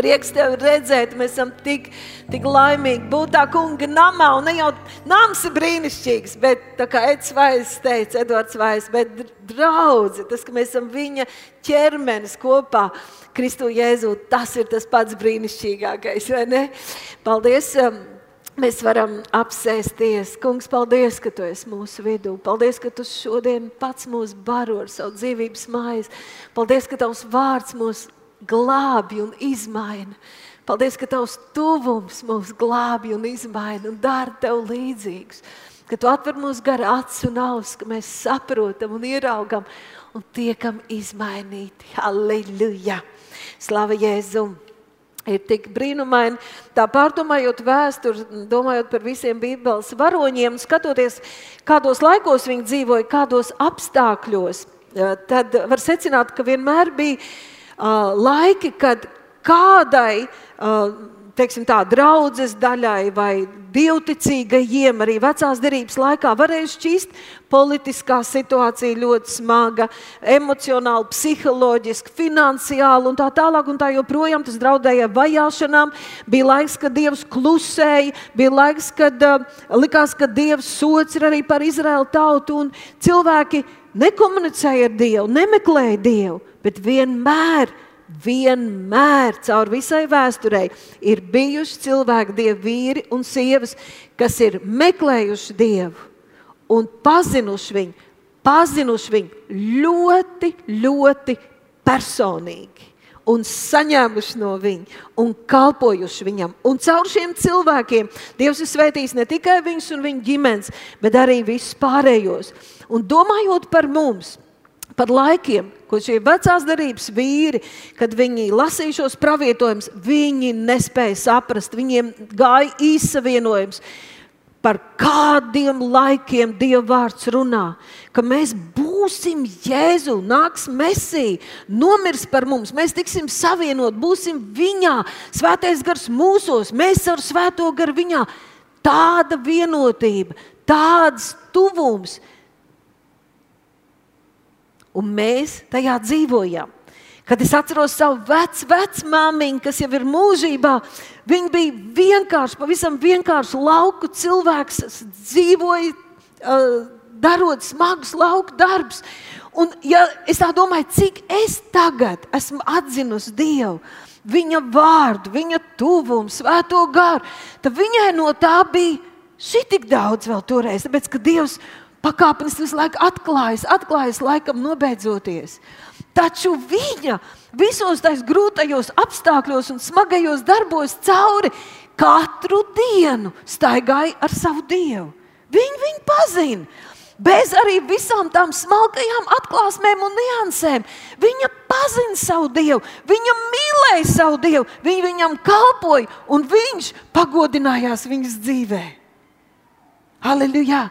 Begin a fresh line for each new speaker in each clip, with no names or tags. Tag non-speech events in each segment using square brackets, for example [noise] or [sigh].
Prieks tevi redzēt, mēs esam tik, tik laimīgi būt tā kunga namā. Un ne jau nams ir brīnišķīgs, bet tā kā Edvards Vais teica, Edvards Vais, bet draudzi, tas, ka mēs esam viņa ķermenis kopā, Kristu Jēzu, tas ir tas pats brīnišķīgākais, vai ne? Paldies! Um, mēs varam apsēsties. Kungs, paldies, ka tu esi mūsu vidū. Paldies, ka tu šodien pats mūs baro ar savu dzīvības mājas. Paldies, ka tavs vārds mūs glābi un izmaina. Paldies, ka tavs tuvums mūs glābi un izmaina un dara tev līdzīgus. Ka tu atver mūsu gara acis un ausis, ka mēs saprotam un ieraugam un tiekam izmainīti. Halleluja! Slava Jēzum! ir tik brīnumaini. Tā pārdomājot vēsturi, domājot par visiem Bībeles varoņiem, skatoties, kādos laikos viņi dzīvoja, kādos apstākļos, tad var secināt, ka vienmēr bija uh, laiki, kad kādai uh, teiksim, tā, draudzes daļai vai dievticīgajiem arī vecās derības laikā varēja šķist politiskā situācija ļoti smaga, emocionāli, psiholoģiski, finansiāli un tā tālāk. Un tā joprojām tas draudēja vajāšanām. Bija laiks, kad Dievs klusēja, bija laiks, kad uh, likās, ka Dievs sots ir arī par Izraēlu tautu cilvēki nekomunicēja ar Dievu, nemeklēja Dievu, bet vienmēr vienmēr caur visai vēsturei ir bijuši cilvēki, dievi, vīri un sievas, kas ir meklējuši dievu un pazinuši viņu, pazinuši viņu ļoti, ļoti personīgi. Un saņēmuši no viņa, un kalpojuši viņam. Un caur šiem cilvēkiem Dievs ir svētījis ne tikai viņus un viņu ģimenes, bet arī visus pārējos. Un domājot par mums, par laikiem, ko šie vecās darbības vīri, kad viņi lasīja šos pravietojumus, viņi nespēja saprast, viņiem gāja īsavienojums. Par kādiem laikiem Dieva vārds runā, ka mēs būsim Jēzu, nāks Mēsī, nomirs par mums, mēs tiksim savienot, būsim Viņā, Svētais gars mūsos, mēs ar Svēto garu Viņā. Tāda vienotība, tāds tuvums, un mēs tajā dzīvojam. Kad es atceros savu vecu, vecu māmiņu, kas jau ir mūžībā, viņa bija vienkārši, pavisam vienkārši lauku cilvēks, dzīvoja, darot smagus lauku darbus. Un, ja es tā domāju, cik es tagad esmu atzinusi Dievu, viņa vārdu, viņa tuvumu, svēto garu, tad viņai no tā bija šī tik daudz vēl toreiz. Tāpēc, ka Dievs pakāpenis visu laiku atklājas, atklājas laikam nobeidzoties. Taču viņa visos tais grūtajos apstākļos un smagajos darbos cauri katru dienu staigāja ar savu dievu. Viņu viņu pazina. Bez arī visām tām smalkajām atklāsmēm un niansēm. Viņa pazina savu dievu, viņa mīlēja savu dievu, viņa viņam kalpoja un viņš pagodinājās viņas dzīvē. Halleluja!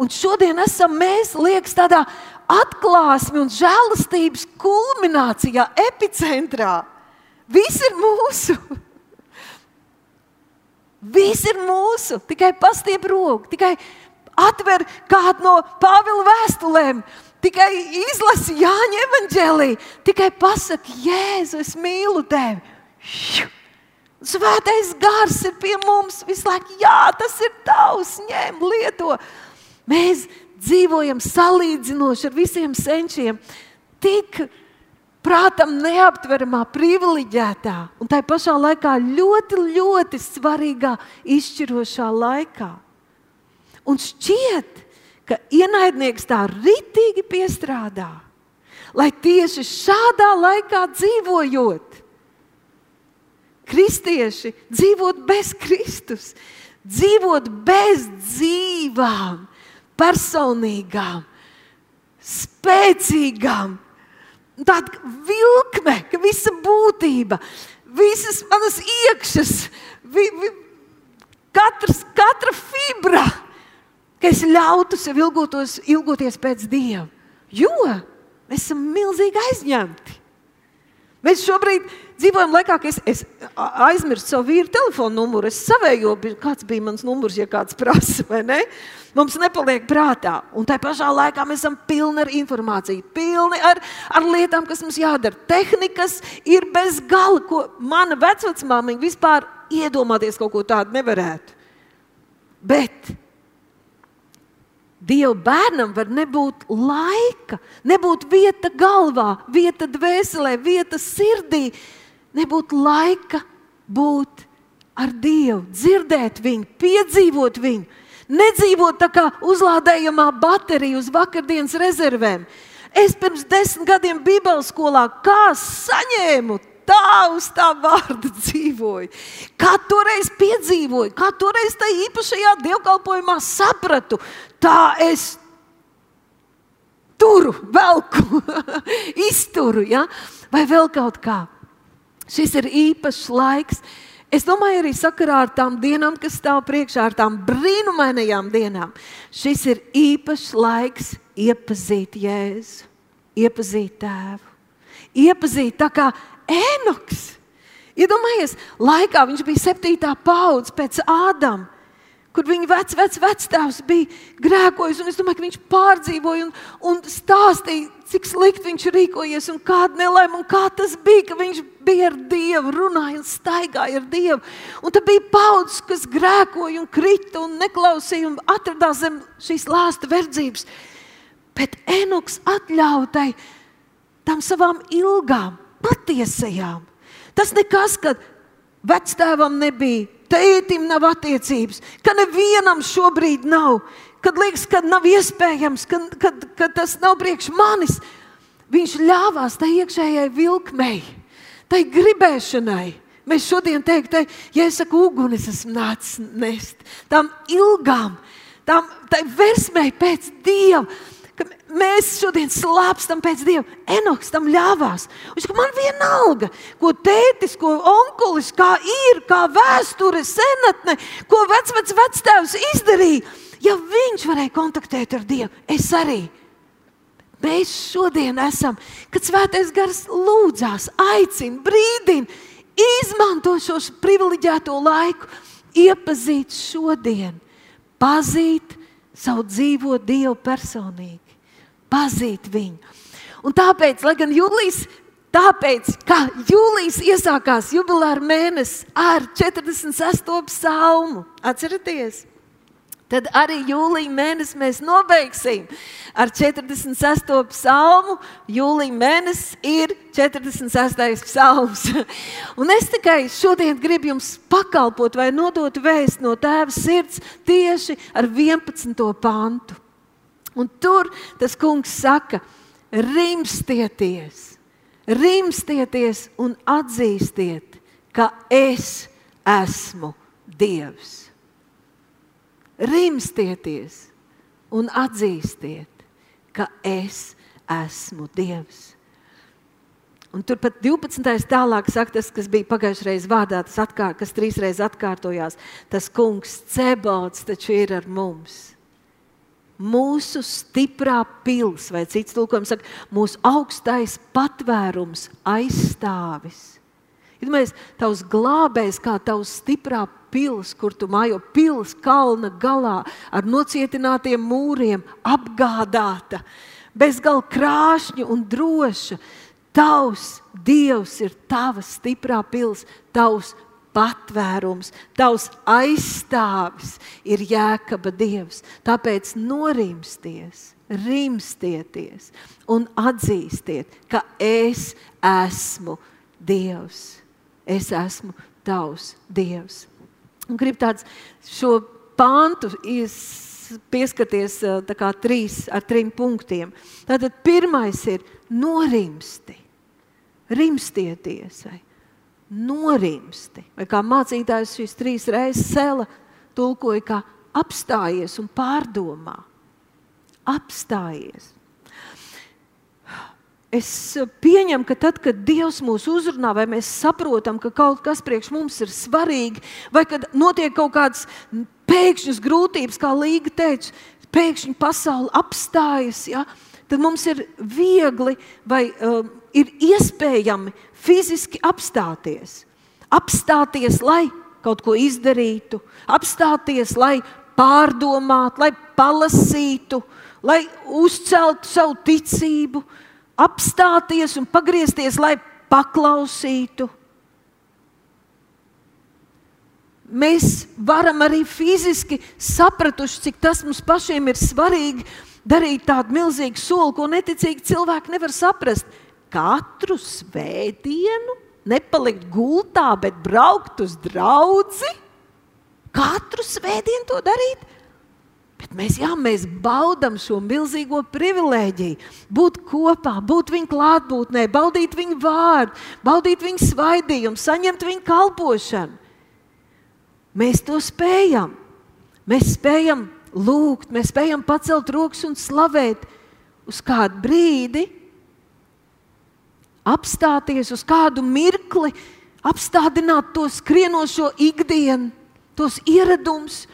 Un šodien esam mēs, liekas, tādā atklāsmes un žēlastības kulminācijā, epicentrā. Viss ir mūsu. Viss ir mūsu. Tikai pastiep roku, tikai atver kādu no Pāvila vēstulēm, tikai izlasi Jāņa evanģēlīju, tikai pasaki, Jēzu, es mīlu tevi. Svētais gars ir pie mums visu laiku. Jā, tas ir tavs, ņem, lieto. Mēs dzīvojam salīdzinoši ar visiem senčiem, tik prātam neaptveramā, privileģētā un tā pašā laikā ļoti, ļoti svarīgā, izšķirošā laikā. Un šķiet, ka ienaidnieks tā ritīgi piestrādā, lai tieši šādā laikā dzīvojot, kristieši dzīvot bez Kristus, dzīvot bez dzīvām, personīgām, spēcīgām. Tāda vilkme, ka visa būtība, visas manas iekšas, vi, vi, katrs, katra fibra, ka es ļautu sev ilgotos, ilgoties pēc Dieva. Jo mēs esam milzīgi aizņemti. Mēs šobrīd dzīvojam laikā, ka es, es aizmirsu savu vīru telefonu numuru. Es savējo, kāds bija mans numurs, ja kāds prasa, vai ne? Mums nepaliek prātā. Un tā pašā laikā mēs esam pilni ar informāciju, pilni ar, ar lietām, kas mums jādara. Tehnikas ir bez gala, ko mana vecmāmiņa vispār iedomāties kaut ko tādu nevarētu. Bet Dieva bērnam var nebūt laika, nebūt vieta galvā, vieta dvēselē, vieta sirdī, nebūt laika būt ar Dievu, dzirdēt viņu, piedzīvot viņu, nedzīvot tā kā uzlādējamā baterija uz vakardienas rezervēm. Es pirms desmit gadiem Bībeles skolā kā saņēmu tā uz tā vārda dzīvoju. Kā toreiz piedzīvoju, kā toreiz tajā īpašajā dievkalpojumā sapratu, tā es turu, velku, [laughs] izturu, ja? vai vēl kaut kā. Šis ir īpašs laiks. Es domāju, arī sakarā ar tām dienām, kas stāv priekšā, ar tām brīnumainajām dienām. Šis ir īpašs laiks iepazīt Jēzu, iepazīt tēvu, iepazīt tā kā Enoks. Iedomājieties, laikā viņš bija septītā paudze pēc Ādama kur viņa vec, vec, vectēvs bija grēkojis. Es domāju, ka viņš pārdzīvoja un, un stāstīja, cik slikti viņš rīkojies un kāda nelaime un kā tas bija, ka viņš bija ar Dievu, runāja un staigāja ar Dievu. Un tad bija paudzes, kas grēkoja un krita un neklausīja un atradās zem šīs lāsta verdzības. Bet Enoks atļautai tam savām ilgām, patiesajām. Tas nekas, ka vectēvam nebija tētim nav attiecības, ka nevienam šobrīd nav, kad liekas, ka nav iespējams, ka, ka, ka tas nav priekš manis. Viņš ļāvās tai iekšējai vilkmei, tai gribēšanai. Mēs šodien teiktu, ja es saku, uguns esmu nācis nest, tām ilgām, tām versmei pēc dieva mēs šodien slāpstam pēc Dieva. Enoks tam ļāvās. Viņš man vienalga, ko tētis, ko onkulis, kā ir, kā vēsture, senatne, ko vecvec vectēvs izdarīja. Ja viņš varēja kontaktēt ar Dievu, es arī. Mēs šodien esam, kad svētais gars lūdzās, aicina, brīdina, izmanto šo privileģēto laiku, iepazīt šodien, pazīt savu dzīvo Dievu personīgi pazīt viņu. Un tāpēc, lai gan jūlijas, tāpēc, ka jūlijas iesākās jubilāra mēnesis ar 46. psalmu, atcerieties! Tad arī jūlijā mēnesī mēs nobeigsim ar 46. psalmu. Jūlijā mēnesis ir 46. psalms. [laughs] Un es tikai šodien gribu jums pakalpot vai nodot vēstu no tēva sirds tieši ar 11. pantu. Un tur tas kungs saka, rimstieties, rimstieties un atzīstiet, ka es esmu Dievs. Rimstieties un atzīstiet, ka es esmu Dievs. Un turpat 12. tālāk saka tas, kas bija pagājušajā reizē vārdā, tas atkār, kas trīsreiz atkārtojās. Tas kungs Cebots taču ir ar mums mūsu stiprā pils, vai cits tulkojums saka, mūsu augstais patvērums, aizstāvis. Iedomājieties, tavs glābējs kā tavs stiprā pils, kur tu mājo pils kalna galā ar nocietinātiem mūriem, apgādāta, bezgalīgi krāšņa un droša. Tavs Dievs ir tava stiprā pils, tavs patvērums, tavs aizstāvis ir jēkaba Dievs. Tāpēc norimsties, rimstieties un atzīstiet, ka es esmu Dievs. Es esmu tavs Dievs. Un gribu tāds šo pantu pieskaties kā, trīs, ar trim punktiem. Tātad pirmais ir norimsti, rimstieties. Vai? Norimsti. Vai kā mācītājs šīs trīs reizes sela tulkoja, kā apstājies un pārdomā. Apstājies. Es pieņemu, ka tad, kad Dievs mūs uzrunā, vai mēs saprotam, ka kaut kas priekš mums ir svarīgi, vai kad notiek kaut kādas pēkšņas grūtības, kā Līga teica, pēkšņi pasaule apstājas, ja, tad mums ir viegli vai uh, ir iespējami fiziski apstāties. Apstāties, lai kaut ko izdarītu, apstāties, lai pārdomātu, lai palasītu, lai uzceltu savu ticību, apstāties un pagriezties, lai paklausītu. Mēs varam arī fiziski sapratuši, cik tas mums pašiem ir svarīgi, darīt tādu milzīgu soli, ko neticīgi cilvēki nevar saprast. Katru svētdienu nepalikt gultā, bet braukt uz draugu. Katru svētdienu to darīt. Bet mēs, jā, mēs baudām šo milzīgo privilēģiju, būt kopā, būt viņa klātbūtnē, baudīt viņa vārdu, baudīt viņa svaidījumu, saņemt viņa kalpošanu. Mēs to spējam. Mēs spējam lūgt, mēs spējam pacelt rokas un slavēt uz kādu brīdi, apstāties uz kādu mirkli, apstādināt to skrienošo ikdienu, tos ieradumus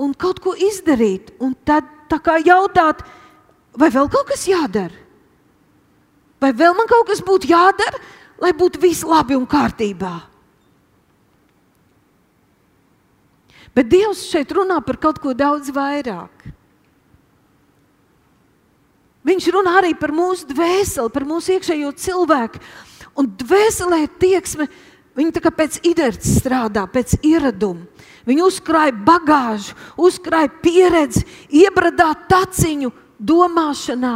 un kaut ko izdarīt. Un tad jautāt, vai vēl kaut kas jādara? Vai vēl man kaut kas būtu jādara, lai būtu viss labi un kārtībā? Bet Dievs šeit runā par kaut ko daudz vairāk. Viņš runā arī par mūsu dvēseli, par mūsu iekšējo cilvēku. Un dvēselē tieksme, viņa pēc idejas strādā, pēc ieraduma. Viņa uzkrāja bagāžu, uzkrāja pieredzi, iebradā taciņu, domāšanā,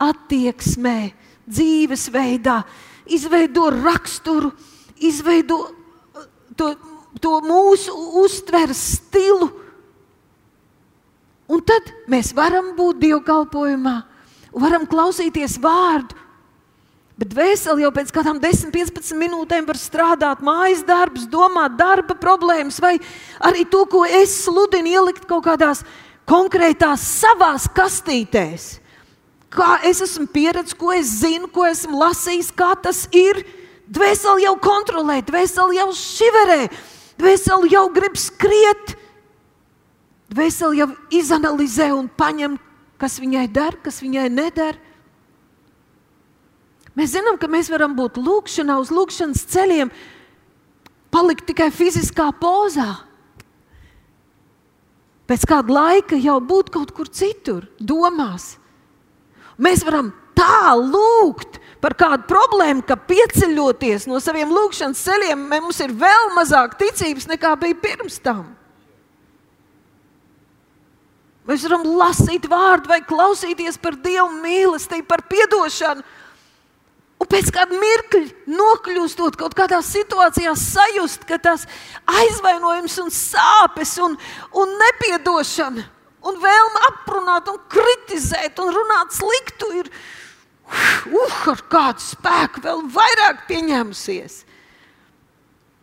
attieksmē, dzīvesveidā, izveido raksturu, izveido uh, to to mūsu uztveres stilu. Un tad mēs varam būt dievkalpojumā, varam klausīties vārdu. Bet vēseli jau pēc kādām 10, 15 minūtēm var strādāt, mājas darbus, domāt, darba problēmas, vai arī to, ko es sludinu, ielikt kaut kādās konkrētās savās kastītēs. Kā es esmu pieredzējis, ko es zinu, ko esmu lasījis, kā tas ir. Dvēseli jau kontrolē, dvēseli jau šiverē, Dvēseli jau grib skriet, dvēseli jau izanalizē un paņem, kas viņai der, kas viņai neder. Mēs zinām, ka mēs varam būt lūkšanā, uz lūkšanas ceļiem, palikt tikai fiziskā pozā. Pēc kāda laika jau būt kaut kur citur, domās. Mēs varam tā lūgt, par kādu problēmu, ka pieceļoties no saviem lūgšanas ceļiem, mums ir vēl mazāk ticības nekā bija pirms tam. Mēs varam lasīt vārdu vai klausīties par Dieva mīlestību, par atdošanu. Un pēc kāda mirkļa nokļūstot kaut kādā situācijā, sajust, ka tas aizvainojums un sāpes un, un nepiedošana un vēlme aprunāt un kritizēt un runāt sliktu ir uh, ar kādu spēku vēl vairāk pieņēmusies.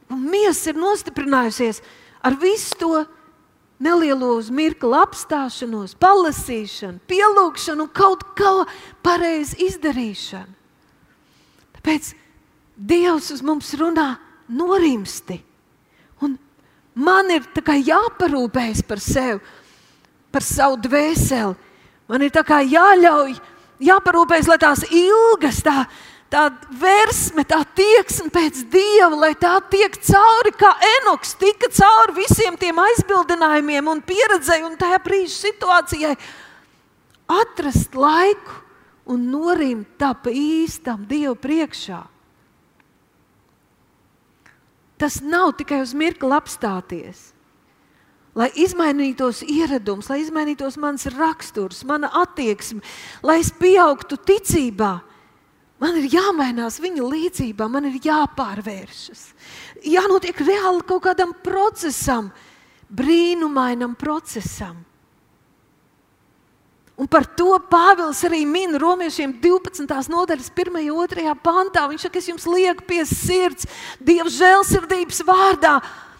Un miesa ir nostiprinājusies ar visu to nelielo uz mirkli apstāšanos, palasīšanu, pielūgšanu un kaut kā pareizi izdarīšanu. Tāpēc Dievs uz mums runā norimsti. Un man ir jāparūpējas par sevi, par savu dvēseli. Man ir jāļauj jāparūpējas, lai tās ilgas, tā, tā versme, tā tieksme pēc dieva, lai tā tiek cauri, kā Enoks tika cauri visiem tiem aizbildinājumiem un pieredzēju un tajā brīža situācijai. Atrast laiku un norimt tā pa īstam Dievu priekšā. Tas nav tikai uz mirkli apstāties lai izmainītos ieradums, lai izmainītos mans raksturs, mana attieksme, lai es pieaugtu ticībā. Man ir jāmainās viņa līdzībā, man ir jāpārvēršas. Jānotiek reāli kaut kādam procesam, brīnumainam procesam. Un par to Pāvils arī min romiešiem 12. nodaļas 1. un 2. pantā. Viņš saka, es jums lieku pie sirds, Dieva žēlsirdības vārdā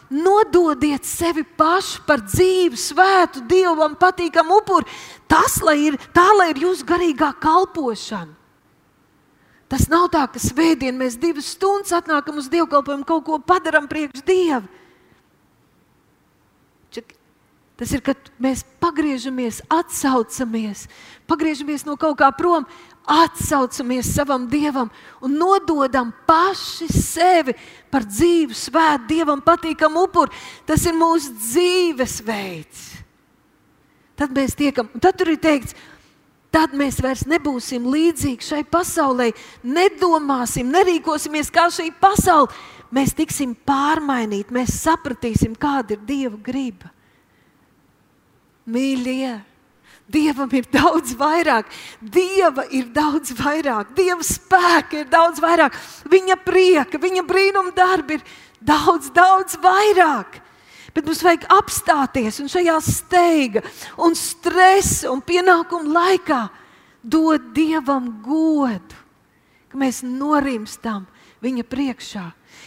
nododiet sevi pašu par dzīvu, svētu, dievam patīkamu upuri. Tas lai ir, tā lai ir jūsu garīgā kalpošana. Tas nav tā, ka svētdien mēs divas stundas atnākam uz dievkalpojumu, kaut ko padarām priekš dievu. Tas ir, kad mēs pagriežamies, atsaucamies, pagriežamies no kaut kā prom, atsaucamies savam Dievam un nododam paši sevi par dzīvu, svētu, Dievam patīkamu upuri. Tas ir mūsu dzīvesveids. Tad mēs tiekam, un tad tur ir teikts, tad mēs vairs nebūsim līdzīgi šai pasaulē, nedomāsim, nerīkosimies kā šī pasaule. Mēs tiksim pārmainīti, mēs sapratīsim, kāda ir Dieva griba. Mīļie! Dievam ir daudz vairāk, Dieva ir daudz vairāk, Dieva spēka ir daudz vairāk, Viņa prieka, Viņa brīnuma darbi ir daudz, daudz vairāk. Bet mums vajag apstāties un šajā steiga, un stresa un pienākumu laikā dot Dievam godu, ka mēs norimstam Viņa priekšā,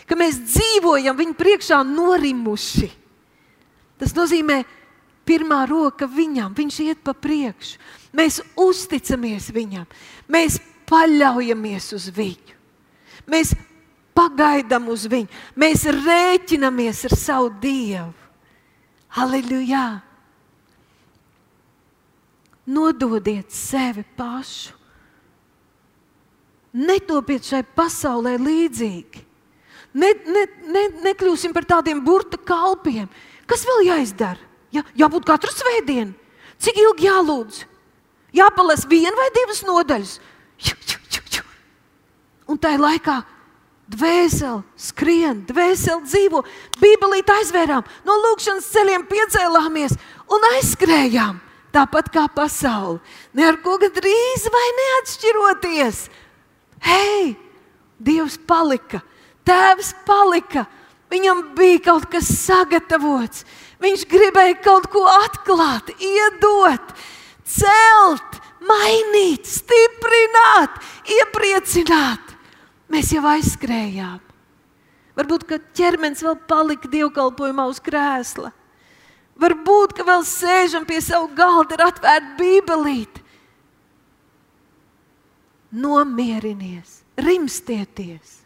ka mēs dzīvojam Viņa priekšā norimuši. Tas nozīmē, pirmā roka viņam, viņš iet pa priekšu. Mēs uzticamies viņam, mēs paļaujamies uz viņu. Mēs pagaidām uz viņu, mēs rēķinamies ar savu Dievu. Halleluja! Nododiet sevi pašu. Netopiet šai pasaulē līdzīgi. Ne, ne, ne, nekļūsim par tādiem burta kalpiem. Kas vēl jāizdara? Jā, jābūt katru svētdienu. Cik ilgi jālūdz? Jāpalasa viena vai divas nodaļas. Un tajā laikā dvēseli skrien, dvēseli dzīvo. Bībelīt aizvērām, no lūkšanas ceļiem piecēlāmies un aizskrējām. Tāpat kā pasaule. Ne ar ko gandrīz vai neatšķiroties. Hei, Dievs palika, Tēvs palika. Viņam bija kaut kas sagatavots. Viņš gribēja kaut ko atklāt, iedot, celt, mainīt, stiprināt, iepriecināt. Mēs jau aizskrējām. Varbūt ķermenis vēl palika dievkalpojumā uz krēsla. Varbūt, ka vēl sēžam pie savu galda, ir atvērta bībelīte. Nomierinies, rimstieties.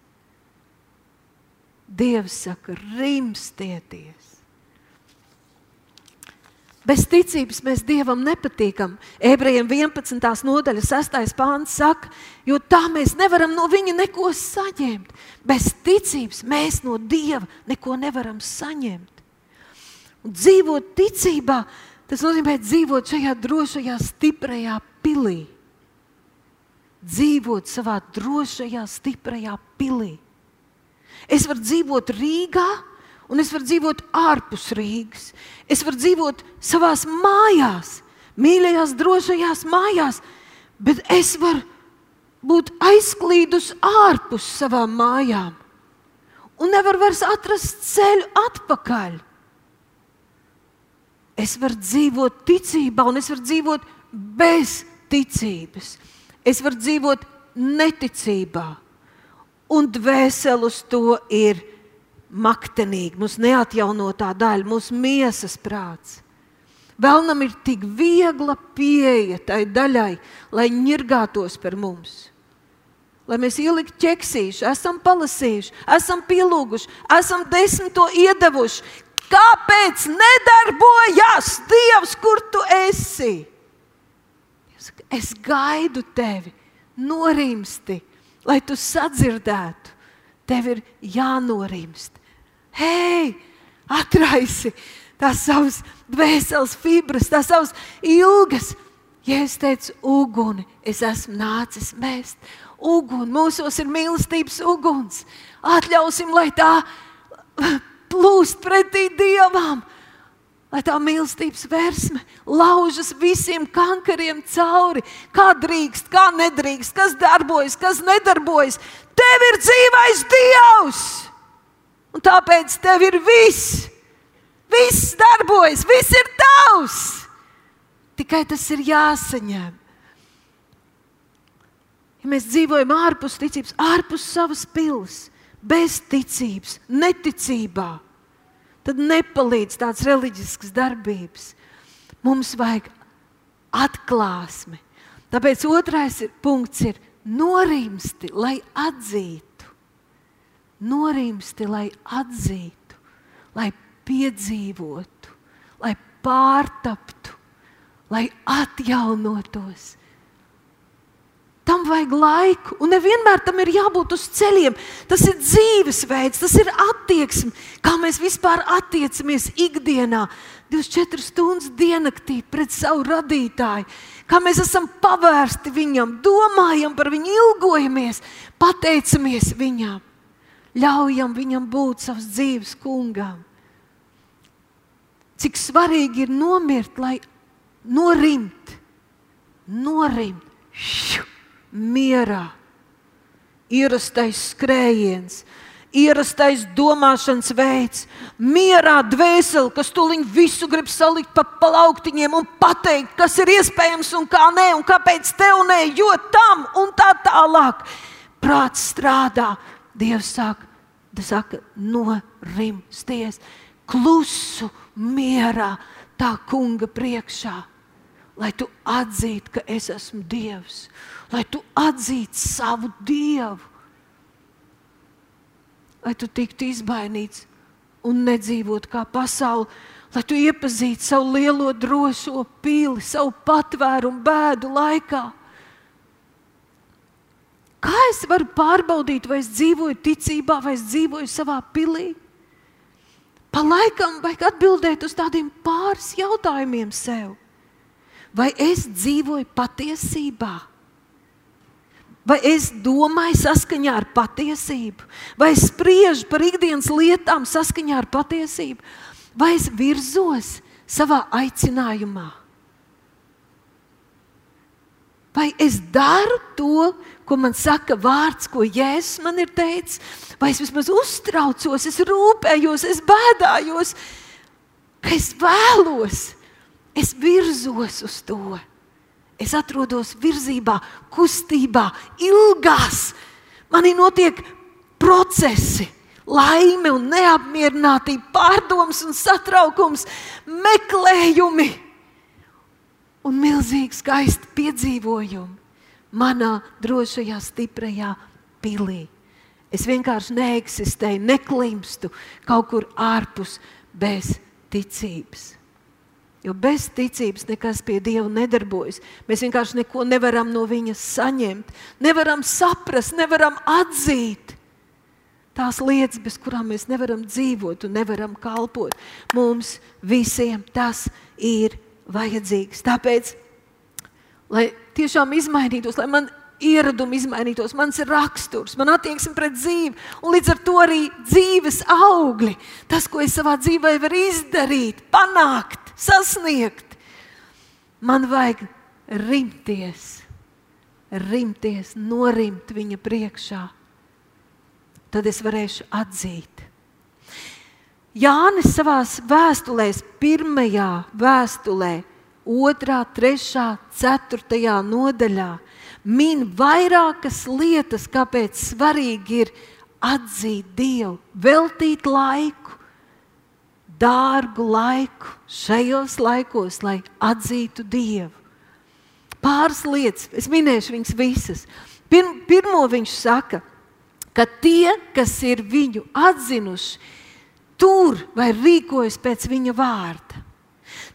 Dievs saka, rimstieties. Bez ticības mēs Dievam nepatīkam. Ebrejiem 11. nodaļa, 6. pāns saka, jo tā mēs nevaram no viņa neko saņemt. Bez ticības mēs no Dieva neko nevaram saņemt. Un dzīvot ticībā, tas nozīmē dzīvot šajā drošajā, stiprajā pilī. Dzīvot savā drošajā, stiprajā pilī. Es varu dzīvot Rīgā, un es varu dzīvot ārpus Rīgas. Es varu dzīvot savā mājās, mīļajās, drošajās mājās, bet es varu būt aizklīdus ārpus savām mājām un nevaru vairs atrast ceļu atpakaļ. Es varu dzīvot ticībā, un es varu dzīvot bez ticības. Es varu dzīvot neticībā, un dvēseli uz to ir maktenīgi, mūsu neatjaunotā daļa, mūsu miesas prāts. Vēlnam ir tik viegla pieeja tai daļai, lai ņirgātos par mums. Lai mēs ieliktu ķeksīšu, esam palasījuši, esam pielūguši, esam desmito iedevuši. Kāpēc nedarbojas Dievs, kur tu esi? Es gaidu tevi, norimsti, lai tu sadzirdētu. Tev ir jānorimst hei, atraisi tās savas dvēseles fibras, tās savas ilgas. Ja es teicu, uguni, es esmu nācis mest. Uguni, mūsos ir mīlestības uguns. Atļausim, lai tā plūst pretī dievam, lai tā mīlestības versme laužas visiem kankariem cauri. Kā drīkst, kā nedrīkst, kas darbojas, kas nedarbojas. Tev ir dzīvais Dievs! Un tāpēc tev ir viss. Viss darbojas, viss ir tavs. Tikai tas ir jāsaņem. Ja mēs dzīvojam ārpus ticības, ārpus savas pilsētas, bez ticības, neticībā, tad nepalīdz tādas reliģiskas darbības. Mums vajag atklāsmi. Tāpēc otrais ir, punkts ir norimsti, lai atzītu norimsti, lai atzītu, lai piedzīvotu, lai pārtaptu, lai atjaunotos. Tam vajag laiku, un nevienmēr tam ir jābūt uz ceļiem. Tas ir dzīvesveids, tas ir attieksme, kā mēs vispār attiecamies ikdienā, 24 stundas diennaktī pret savu radītāju. Kā mēs esam pavērsti viņam, domājam par viņu, ilgojamies, pateicamies viņam, ļaujam viņam būt savs dzīves kungam. Cik svarīgi ir nomirt, lai norimt, norimt, šu, mierā, ierastais skrējiens, ierastais domāšanas veids, mierā dvēseli, kas tuliņ visu grib salikt pa plauktiņiem un pateikt, kas ir iespējams un kā nē, un kāpēc tev nē, jo tam un tā tālāk. Prāts strādā, Dievs saka, saka norimsties klusu mierā tā kunga priekšā, lai tu atzītu, ka es esmu Dievs, lai tu atzītu savu Dievu, lai tu tiktu izbainīts un nedzīvot kā pasaule, lai tu iepazītu savu lielo drošo pili, savu patvērumu bēdu laikā. Kā es varu pārbaudīt, vai es dzīvoju ticībā, vai es dzīvoju savā pilī? Pa laikam vajag atbildēt uz tādiem pāris jautājumiem sev. Vai es dzīvoju patiesībā? Vai es domāju saskaņā ar patiesību, vai es spriežu par ikdienas lietām saskaņā ar patiesību, vai es virzos savā aicinājumā? Vai es daru to, ko man saka vārds, ko Jēzus man ir teicis, vai es vismaz uztraucos, es rūpējos, es bēdājos, ka es vēlos, es virzos uz to. Es atrodos virzībā, kustībā, ilgās. Manī notiek procesi, laime un neapmierinātība, pārdomas un satraukums, meklējumi un milzīgi skaisti piedzīvojumi manā drošajā, stiprajā pilī. Es vienkārši neeksistēju, neklimstu kaut kur ārpus bez ticības. Jo bez ticības nekas pie Dieva nedarbojas. Mēs vienkārši neko nevaram no viņa saņemt, nevaram saprast, nevaram atzīt tās lietas, bez kurām mēs nevaram dzīvot un nevaram kalpot. Mums visiem tas ir vajadzīgs. Tāpēc, lai tiešām izmainītos, lai man ieradumi izmainītos, mans raksturs, man attieksme pret dzīvi, un līdz ar to arī dzīves augļi. Tas, ko es savā dzīvē varu izdarīt, panākt, sasniegt, man vajag rimties, rimties, norimt viņa priekšā. Tad es varēšu atzīt. Jānis savā vēstulē, pirmajā vēstulē, 2, 3, 4 nodaļā min vairākas lietas, kāpēc svarīgi ir atzīt Dievu, veltīt laiku, dārgu laiku šajos laikos, lai atzītu Dievu. Pāris lietas, es minēšu viņas visas. Pir, pirmo viņš saka, ka tie, kas ir viņu atzinuši, tur vai rīkojas pēc viņa vārda.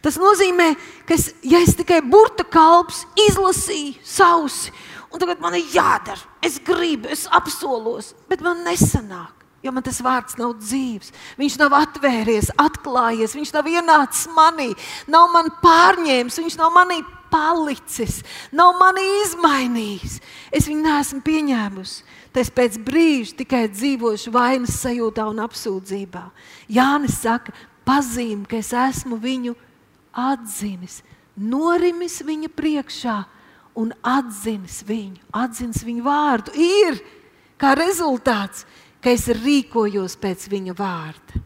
Tas nozīmē, ka es, ja es tikai burta kalps izlasīju sausi, un tagad man ir jādara, es gribu, es apsolos, bet man nesanāk. Jo man tas vārds nav dzīves. Viņš nav atvēries, atklājies, viņš nav ienācis manī, nav man pārņēmis, viņš nav manī palicis, nav mani izmainījis. Es viņu neesmu pieņēmusi. Tas pēc brīža tikai dzīvošu vainas sajūtā un apsūdzībā. Jānis saka, pazīm, ka es esmu viņu atzinis, norimis viņa priekšā un atzinis viņu, atzinis viņu vārdu. Ir kā rezultāts, ka es rīkojos pēc viņa vārda.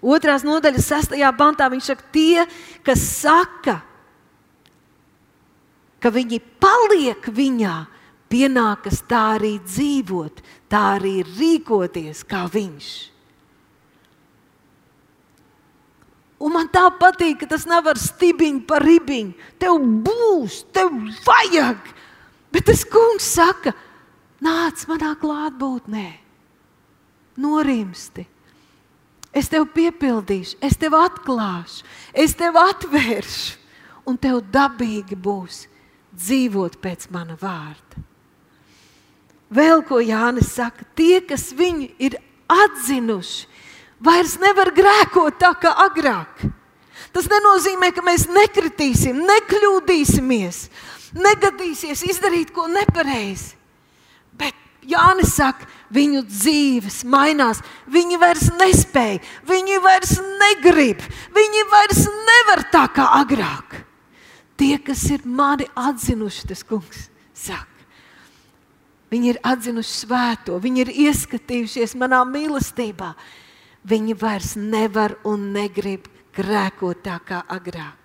Otrās nodaļas, sestajā pantā viņš saka, tie, kas saka, ka viņi paliek viņā, pienākas tā arī dzīvot, tā arī rīkoties kā viņš. Un man tā patīk, ka tas nav ar stibiņu par ribiņu. Tev būs, tev vajag. Bet tas kungs saka, nāc manā klātbūtnē, norimsti. Es tev piepildīšu, es tev atklāšu, es tev atvēršu, un tev dabīgi būs dzīvot pēc mana vārda. Vēl ko Jānis saka, tie, kas viņu ir atzinuši, vairs nevar grēkot tā kā agrāk. Tas nenozīmē, ka mēs nekritīsim, nekļūdīsimies, negadīsies izdarīt ko nepareizi. Bet Jānis saka, viņu dzīves mainās. Viņi vairs nespēja, viņi vairs negrib, viņi vairs nevar tā kā agrāk. Tie, kas ir mani atzinuši, tas kungs saka. Viņi ir atzinuši svēto, viņi ir ieskatījušies manā mīlestībā. Viņi vairs nevar un negrib grēkot tā kā agrāk.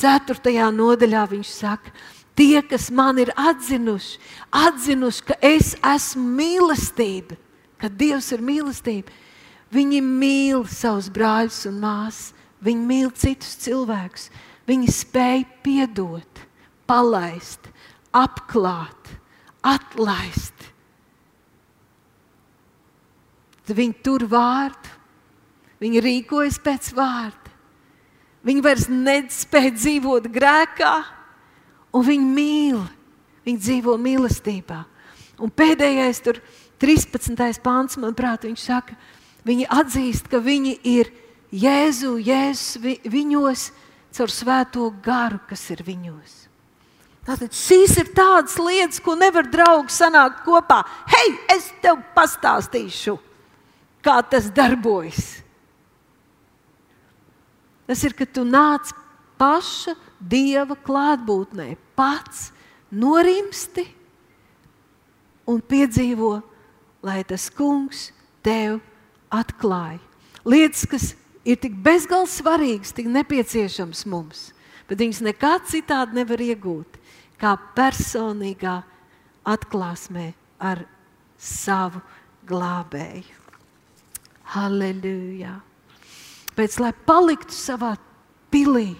Ceturtajā nodaļā viņš saka, tie, kas man ir atzinuši, atzinuši, ka es esmu mīlestība, ka Dievs ir mīlestība, viņi mīl savus brāļus un māsas, viņi mīl citus cilvēkus, viņi spēj piedot, palaist, apklāt, atlaist. Tad viņi tur vārdu, viņi rīkojas pēc vārda. Viņi vairs nespēja dzīvot grēkā, un viņi mīl. Viņi dzīvo mīlestībā. Un pēdējais, tur 13. pāns, manuprāt, viņš saka, viņi atzīst, ka viņi ir Jēzu, Jēzus viņos, caur svēto garu, kas ir viņos. Tātad šīs ir tādas lietas, ko nevar draugi sanākt kopā. Hei, es tev pastāstīšu, kā tas darbojas. Tas ir, ka tu nāc paša dieva klātbūtnē, pats norimsti un piedzīvo, lai tas kungs tev atklāja. Lietas, kas ir tik bezgalīgi svarīgas, tik nepieciešamas mums, bet viņas nekā citādi nevar iegūt kā personīgā atklāsmē ar savu glābēju. Halleluja! Pēc lai paliktu savā pilī,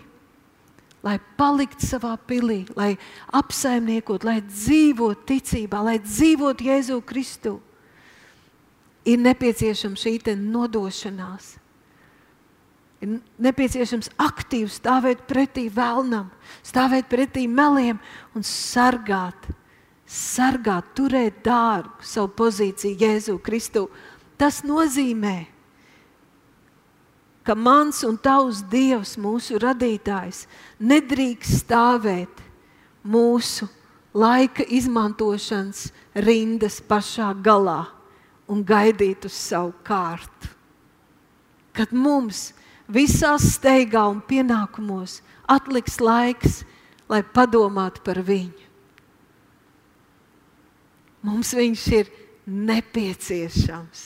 lai paliktu savā pilī, lai apsaimniekot, lai dzīvotu ticībā, lai dzīvotu Jēzu Kristu, ir nepieciešama šī nodošanās ir nepieciešams aktīvi stāvēt pretī vēlnam, stāvēt pretī meliem un sargāt, sargāt, turēt dārgu savu pozīciju Jēzu Kristu. Tas nozīmē, ka mans un tavs Dievs, mūsu radītājs, nedrīkst stāvēt mūsu laika izmantošanas rindas pašā galā un gaidīt uz savu kārtu. Kad mums visās steigā un pienākumos atliks laiks, lai padomātu par viņu. Mums viņš ir nepieciešams.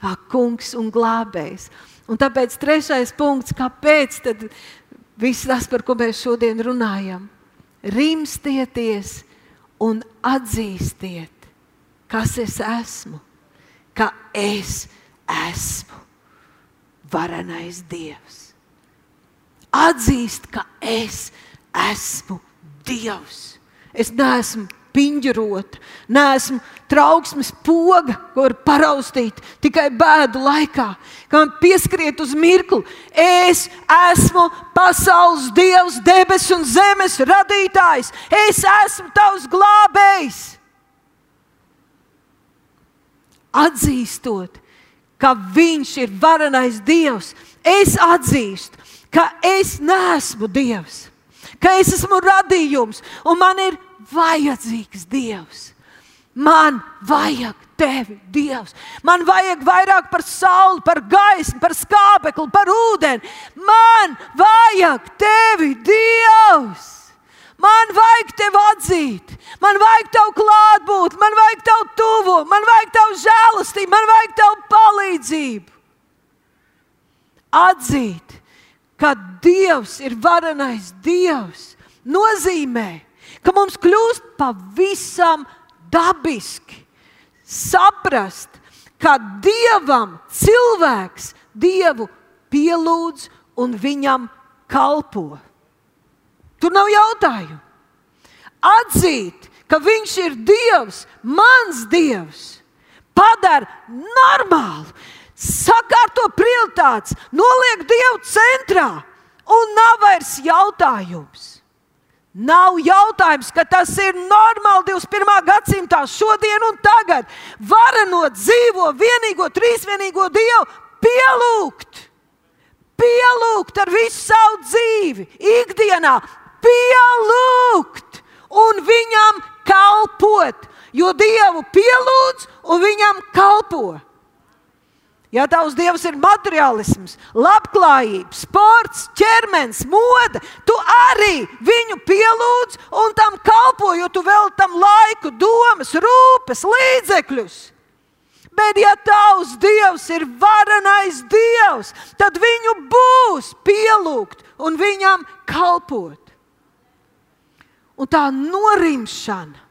Kā kungs un glābējs. Un tāpēc trešais punkts, kāpēc viss tas, par ko mēs šodien runājam, rimstieties un atzīstiet, kas es esmu, ka es esmu varenais Dievs. Atzīst, ka es esmu Dievs. Es neesmu piņģerota, neesmu trauksmes poga, ko var paraustīt tikai bēdu laikā. Kā man pieskriet uz mirkli, es esmu pasaules dievs, debesu un zemes radītājs. Es esmu tavs glābējs. Atzīstot, ka Viņš ir varenais Dievs. Es atzīstu, ka es neesmu Dievs, ka es esmu radījums un man ir vajadzīgs Dievs. Man vajag tevi, Dievs. Man vajag vairāk par sauli, par gaismu, par skābekli, par ūdeni. Man vajag tevi, Dievs. Man vajag tevi atzīt, man vajag tavu klātbūtni, man vajag tavu tuvu, man vajag tavu žēlastību, man vajag tavu palīdzību. Atzīt, ka Dievs ir varenais Dievs, nozīmē, ka mums kļūst pavisam dabiski saprast, ka Dievam cilvēks Dievu pielūdz un viņam kalpo. Tur nav jautājumu. Atzīt, ka Viņš ir Dievs, mans Dievs, padara normālu, sakārto prioritātes, noliek Dievu centrā. Un nav vairs jautājums. Nav jautājums, ka tas ir normāli 21. gadsimtā, šodien un tagad. Varenot dzīvo vienīgo, trīsvienīgo Dievu pielūgt, pielūgt ar visu savu dzīvi, ikdienā, pielūgt un viņam kalpot, jo Dievu pielūdz un viņam kalpo. Ja tavs dievs ir materiālisms, labklājība, sports, ķermenis, mode, tu arī viņu pielūdz un tam kalpo, jo tu vēl tam laiku, domas, rūpes, līdzekļus. Bet, ja tavs dievs ir varenais dievs, tad viņu būs pielūgt un viņam kalpot. Un tā norimšana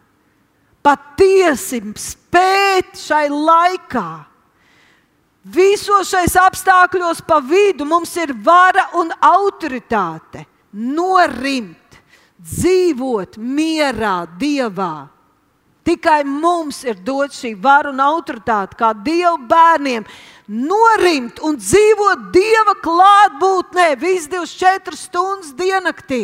patiesi spēt šai laikā Visos šais apstākļos pa vidu mums ir vara un autoritāte. Norimt, dzīvot mierā, dievā. Tikai mums ir dot šī vara un autoritāte, kā dievu bērniem, norimt un dzīvot dieva klātbūtnē visas 24 stundas diennaktī.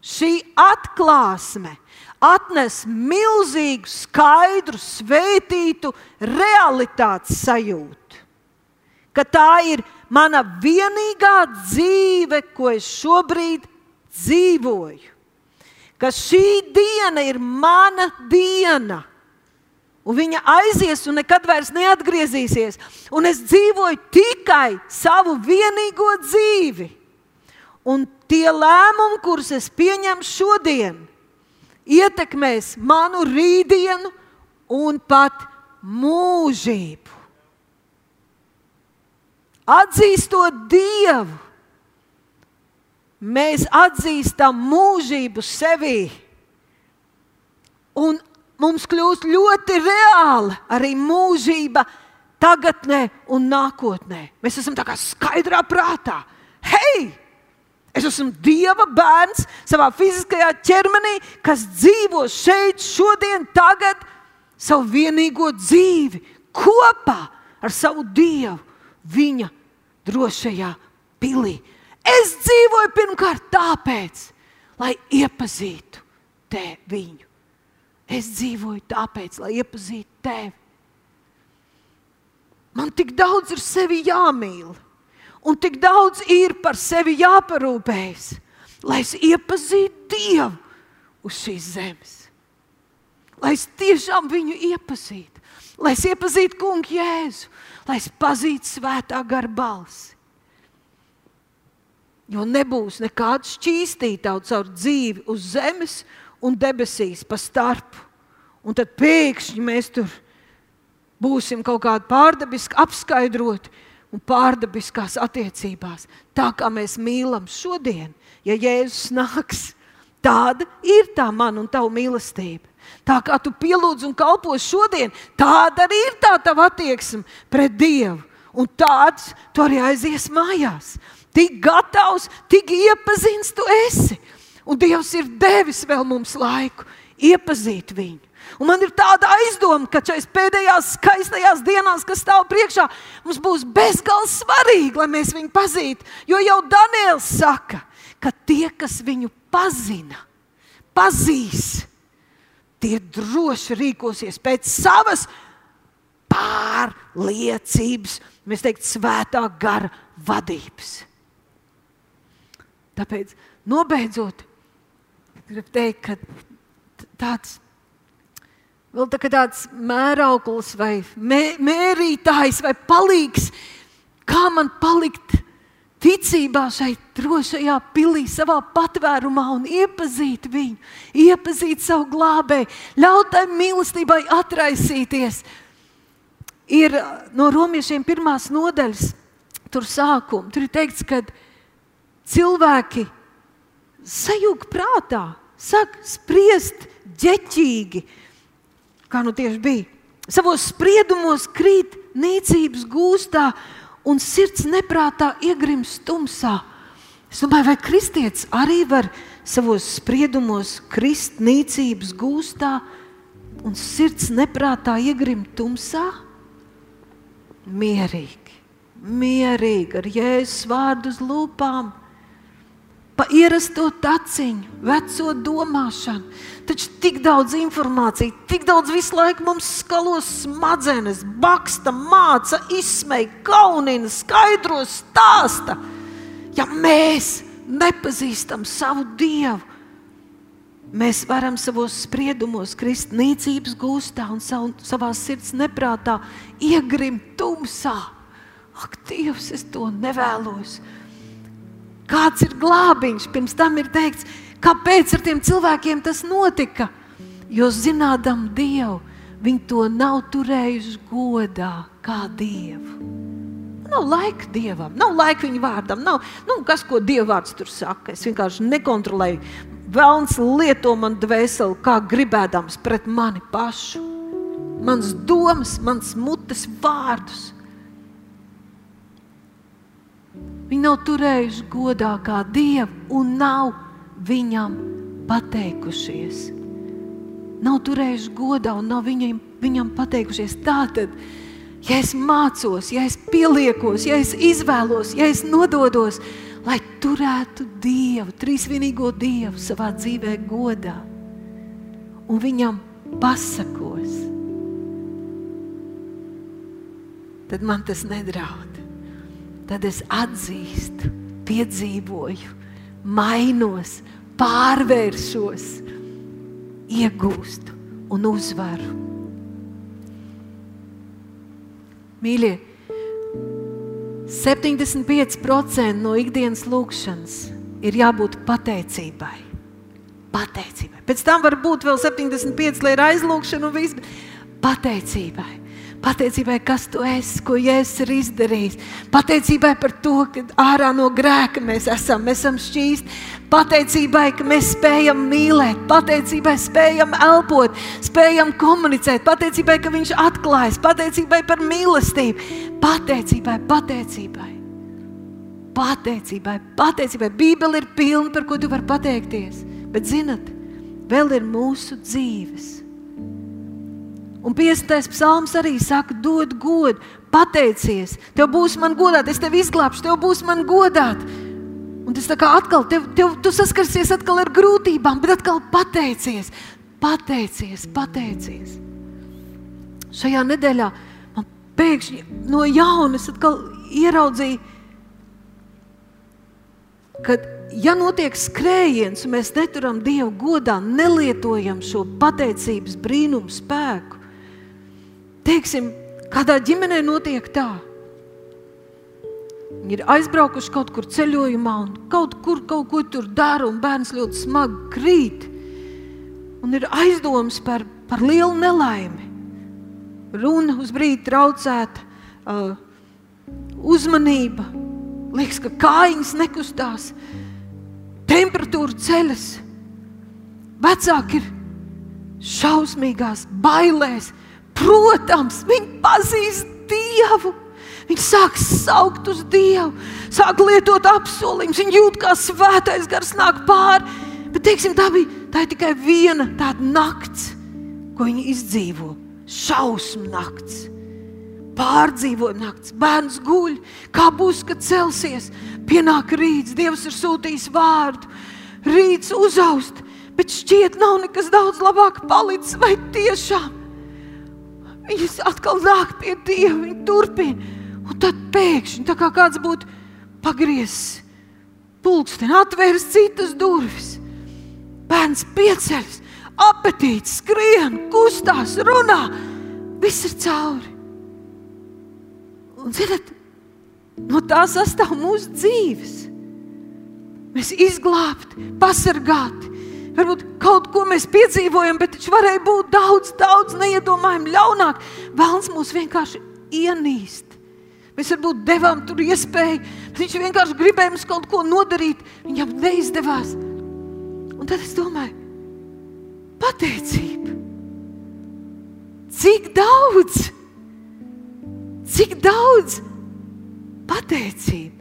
Šī atklāsme atnes milzīgu, skaidru, svētītu realitātes sajūtu. Ka tā ir mana vienīgā dzīve, ko es šobrīd dzīvoju. Ka šī diena ir mana diena. Un viņa aizies un nekad vairs neatgriezīsies. Un es dzīvoju tikai savu vienīgo dzīvi. Un tie lēmumi, kurus es pieņemu šodien, ietekmēs manu rītdienu un pat mūžību. Atzīstot Dievu, mēs atzīstam mūžību sevī. Un mums kļūst ļoti reāla arī mūžība tagadnē un nākotnē. Mēs esam tā kā skaidrā prātā. Hei! Es esmu Dieva bērns savā fiziskajā ķermenī, kas dzīvo šeit, šodien, tagad, savu vienīgo dzīvi kopā ar savu Dievu, viņa drošajā pilī. Es dzīvoju pirmkārt tāpēc, lai iepazītu te viņu. Es dzīvoju tāpēc, lai iepazītu tevi. Man tik daudz ir sevi jāmīl un tik daudz ir par sevi jāparūpējas, lai es iepazītu Dievu uz šīs zemes. Lai es tiešām viņu iepazītu, lai es iepazītu kungu Jēzu, lai es pazītu svētā gara balsi. Jo nebūs nekāda šķīstītāja caur dzīvi uz zemes un debesīs pa starpu. Un tad pēkšņi mēs tur būsim kaut kādi pārdabiski apskaidroti un pārdabiskās attiecībās, tā kā mēs mīlam šodien, ja Jēzus nāks. Tāda ir tā mana un tava mīlestība. Tā kā tu pielūdz un kalpo šodien, tāda arī ir tā tava attieksme pret Dievu. Un tāds tu arī aizies mājās. Tik gatavs, tik iepazīstams tu esi. Un Dievs ir devis vēl mums laiku iepazīt viņu. Un man ir tāda aizdoma, ka šajās pēdējās skaistajās dienās, kas stāv priekšā, mums būs bezgalīgi svarīgi, lai mēs viņu pazītu. Jo jau Daniels saka, ka tie, kas viņu pazina, pazīs, tie droši rīkosies pēc savas pārliecības, mēs teiktu, svētā gara vadības. Tāpēc, nobeidzot, gribu teikt, ka tāds vēl tā tāds mērauklis vai mē, mērītājs vai palīgs, kā man palikt ticībā šai drošajā pilī, savā patvērumā un iepazīt viņu, iepazīt savu glābēju, ļaut tai mīlestībai atraisīties. Ir no romiešiem pirmās nodaļas, tur sākuma. Tur ir teikts, ka cilvēki sajūg prātā, sāk spriest ģeķīgi, kā nu tieši bija. Savos spriedumos krīt nīcības gūstā un sirds neprātā iegrimst tumsā. Es domāju, vai kristietis arī var savos spriedumos krist nīcības gūstā un sirds neprātā iegrimt tumsā? Mierīgi, mierīgi ar jēzus vārdu uz lūpām pa ierasto taciņu, veco domāšanu. Taču tik daudz informācijas, tik daudz visu laiku mums skalo smadzenes, baksta, māca, izsmeja, kaunina, skaidro, stāsta. Ja mēs nepazīstam savu dievu, mēs varam savos spriedumos, krist nīcības gūstā un savu, savā sirds neprātā iegrimt tumsā. Ak, Dievs, es to nevēlos! Kāds ir glābiņš? Pirms tam ir teikts, kāpēc ar tiem cilvēkiem tas notika. Jo zinādam Dievu, viņi to nav turējuši godā kā Dievu. Nav laika dievam, nav laika viņa vārdam. Nav, nu, kas, ko dievvvārds tur saka? Es vienkārši nekontrolēju. Vēlns lieto man dvēseli, kā gribēdams pret mani pašu. Mans domas, mans mutes vārdus. Viņi nav turējuši godā kā dievu un nav viņam pateikušies. Nav turējuši godā un nav viņam, viņam pateikušies. Tātad, ja es mācos, ja es pieliekos, ja es izvēlos, ja es nododos, lai turētu Dievu, trīsvienīgo Dievu savā dzīvē godā un viņam pasakos, tad man tas nedraud tad es atzīstu, piedzīvoju, mainos, pārvēršos, iegūstu un uzvaru. Mīļie, 75% no ikdienas lūkšanas ir jābūt pateicībai. Pateicībai. Pēc tam var būt vēl 75, lai ir aizlūgšana un viss. Pateicībai. Pateicībai, kas tu esi, ko Jēzus ir izdarījis. Pateicībai par to, ka ārā no grēka mēs esam, mēs esam šķīsti. Pateicībai, ka mēs spējam mīlēt, pateicībai, spējam elpot, spējam komunicēt, pateicībai, ka Viņš atklājas, pateicībai par mīlestību, pateicībai, pateicībai. Pateicībai, pateicībai. Bībele ir pilna, par ko tu vari pateikties. Bet, zinat, vēl ir mūsu dzīves Un 50. psalms arī saka, dod godu, pateicies. Tev būs man godāt, es tevi izglābšu, tev būs man godāt. Un tas kā atkal, tev, tev, tu saskarsies atkal ar grūtībām, bet atkal pateicies, pateicies, pateicies. Šajā nedēļā man pēkšņi no jauna ieraudzīju, ka, ja notiek skrējiens, un mēs neturam Dievu godā, nelietojam šo pateicības brīnumu spēku, teiksim, kādā ģimenē notiek tā. Viņi ir aizbraukuši kaut kur ceļojumā, un kaut kur kaut ko tur dara, un bērns ļoti smagi krīt. Un ir aizdoms par, par lielu nelaimi. Runa uz brīdi traucēta, uh, uzmanība. Liekas, ka kājiņas nekustās, temperatūra ceļas. Vecāki ir šausmīgās bailēs, Protams, viņi pazīst Dievu. Viņi sāk saukt uz Dievu, sāk lietot apsolījumus. Viņi jūt, kā svētais gars nāk pāri. Bet teiksim, tā bija tā tikai viena tāda nakts, ko viņi izdzīvo. Šausmu nakts, pārdzīvojuma nakts. Bērns guļ, kā būs, kad celsies. Pienāk rīts, Dievs ir sūtījis vārdu. Rīts uzaust, bet šķiet, nav nekas daudz labāk palicis. Vai tiešām Viņas atkal nāk pie Dieva, viņa turpina. Un tad pēkšņi, tā kā kāds būtu pagriezis pulksteni, atvērs citas durvis. Bērns pieceļas, apetīts, skrien, kustās, runā. Viss ir cauri. Un, zināt, no tā sastāv mūsu dzīves. Mēs izglābti, pasargāti, Varbūt kaut ko mēs piedzīvojam, bet taču varēja būt daudz, daudz neiedomājami ļaunāk. Vēlns mūs vienkārši ienīst. Mēs varbūt devām tur iespēju, bet viņš vienkārši gribēja mums kaut ko nodarīt. Viņam neizdevās. Un tad es domāju, pateicība. Cik daudz, cik daudz pateicība.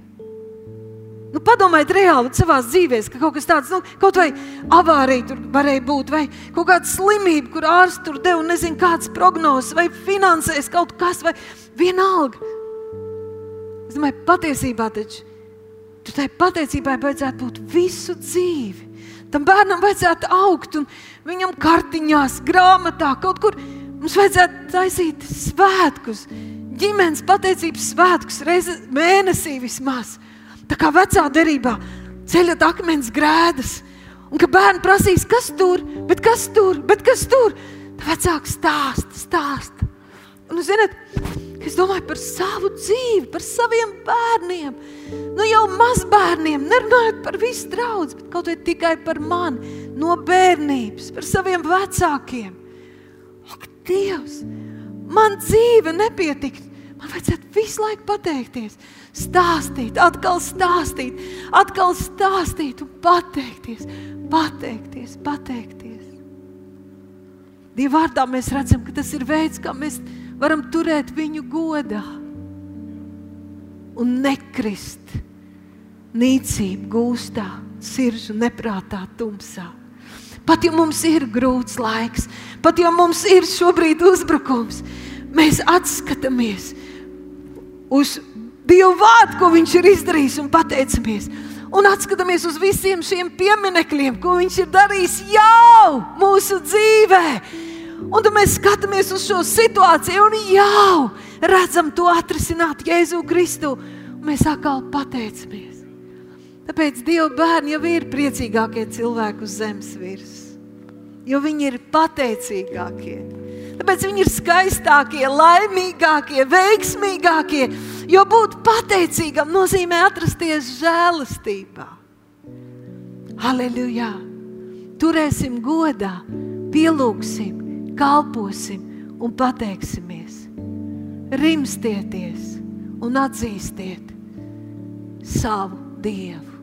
Nu, padomājiet, reāli savā dzīvē, ka kaut kas tāds, nu, kaut vai avārija tur varēja būt, vai kaut kāda slimība, kur ārsts tur deva, nezinu, kādas prognozes, vai finansēs kaut kas, vai vienalga. Es domāju, patiesībā taču Tur tai pateicībai vajadzētu būt visu dzīvi. Tam bērnam vajadzētu augt, un viņam kartiņās, grāmatā, kaut kur mums vajadzētu taisīt svētkus, ģimenes pateicības svētkus, reizes mēnesī vismaz. Tā kā vecā derībā ceļot akmens grēdas, un ka bērni prasīs, kas tur, bet kas tur, bet kas tur. Tā vecāks stāsta, stāsta. Un, zināt, es domāju par savu dzīvi, par saviem bērniem. Nu, jau mazbērniem, nerunājot par visu draugu, bet kaut vai tikai par mani, no bērnības, par saviem vecākiem. Ak, Dievs, man dzīve nepietika. Man vajadzētu visu laiku pateikties, stāstīt, atkal stāstīt, atkal stāstīt un pateikties, pateikties, pateikties. Dieva vārdā mēs redzam, ka tas ir veids, kā mēs varam turēt viņu godā un nekrist nīcību gūstā, sirdžu neprātā, tumsā. Pat ja mums ir grūts laiks, pat ja mums ir šobrīd uzbrukums, mēs atskatāmies uz Dievu vārdu, ko Viņš ir izdarījis, un pateicamies. Un atskatāmies uz visiem šiem pieminekļiem, ko Viņš ir darījis jau mūsu dzīvē. Un tad mēs skatāmies uz šo situāciju un jau redzam to atrisināt Jēzu Kristu. Mēs atkal pateicamies. Tāpēc Dieva bērni jau ir priecīgākie cilvēki uz zemes virsmas, jo viņi ir pateicīgākie. Tāpēc viņi ir skaistākie, laimīgākie, veiksmīgākie. Jo būt pateicīgam nozīmē atrasties žēlastībā. Halleluja! Turēsim godā, pielūgsim, kalposim un pateiksimies. Rimstieties un atzīstiet savu Dievu.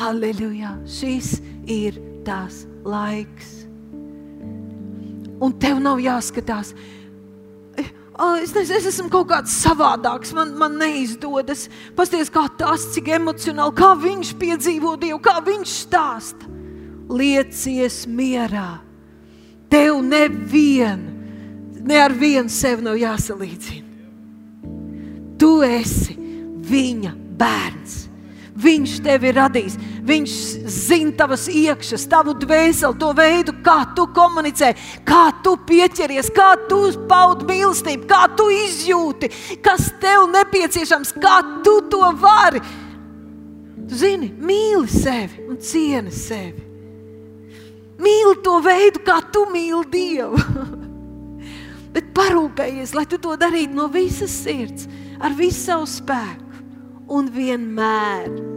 Halleluja! Šis ir tās laiks un tev nav jāskatās. Es, nezinu, es esmu kaut kāds savādāks, man, man neizdodas. Pasties, kā tas, cik emocionāli, kā viņš piedzīvo Dievu, kā viņš stāsta. Liecies mierā. Tev nevienu, ne ar vienu sevi nav jāsalīdzina. Tu esi viņa bērns. Viņš tevi ir radījis. Viņš zina tavas iekšas, tavu dvēseli, to veidu, kā tu komunicē, kā tu pieķeries, kā tu paudi mīlestību, kā tu izjūti, kas tev nepieciešams, kā tu to vari. Tu zini, mīli sevi un cieni sevi. Mīli to veidu, kā tu mīli Dievu. [laughs] Bet parūpējies, lai tu to darītu no visas sirds, ar visu savu spēku un vienmēr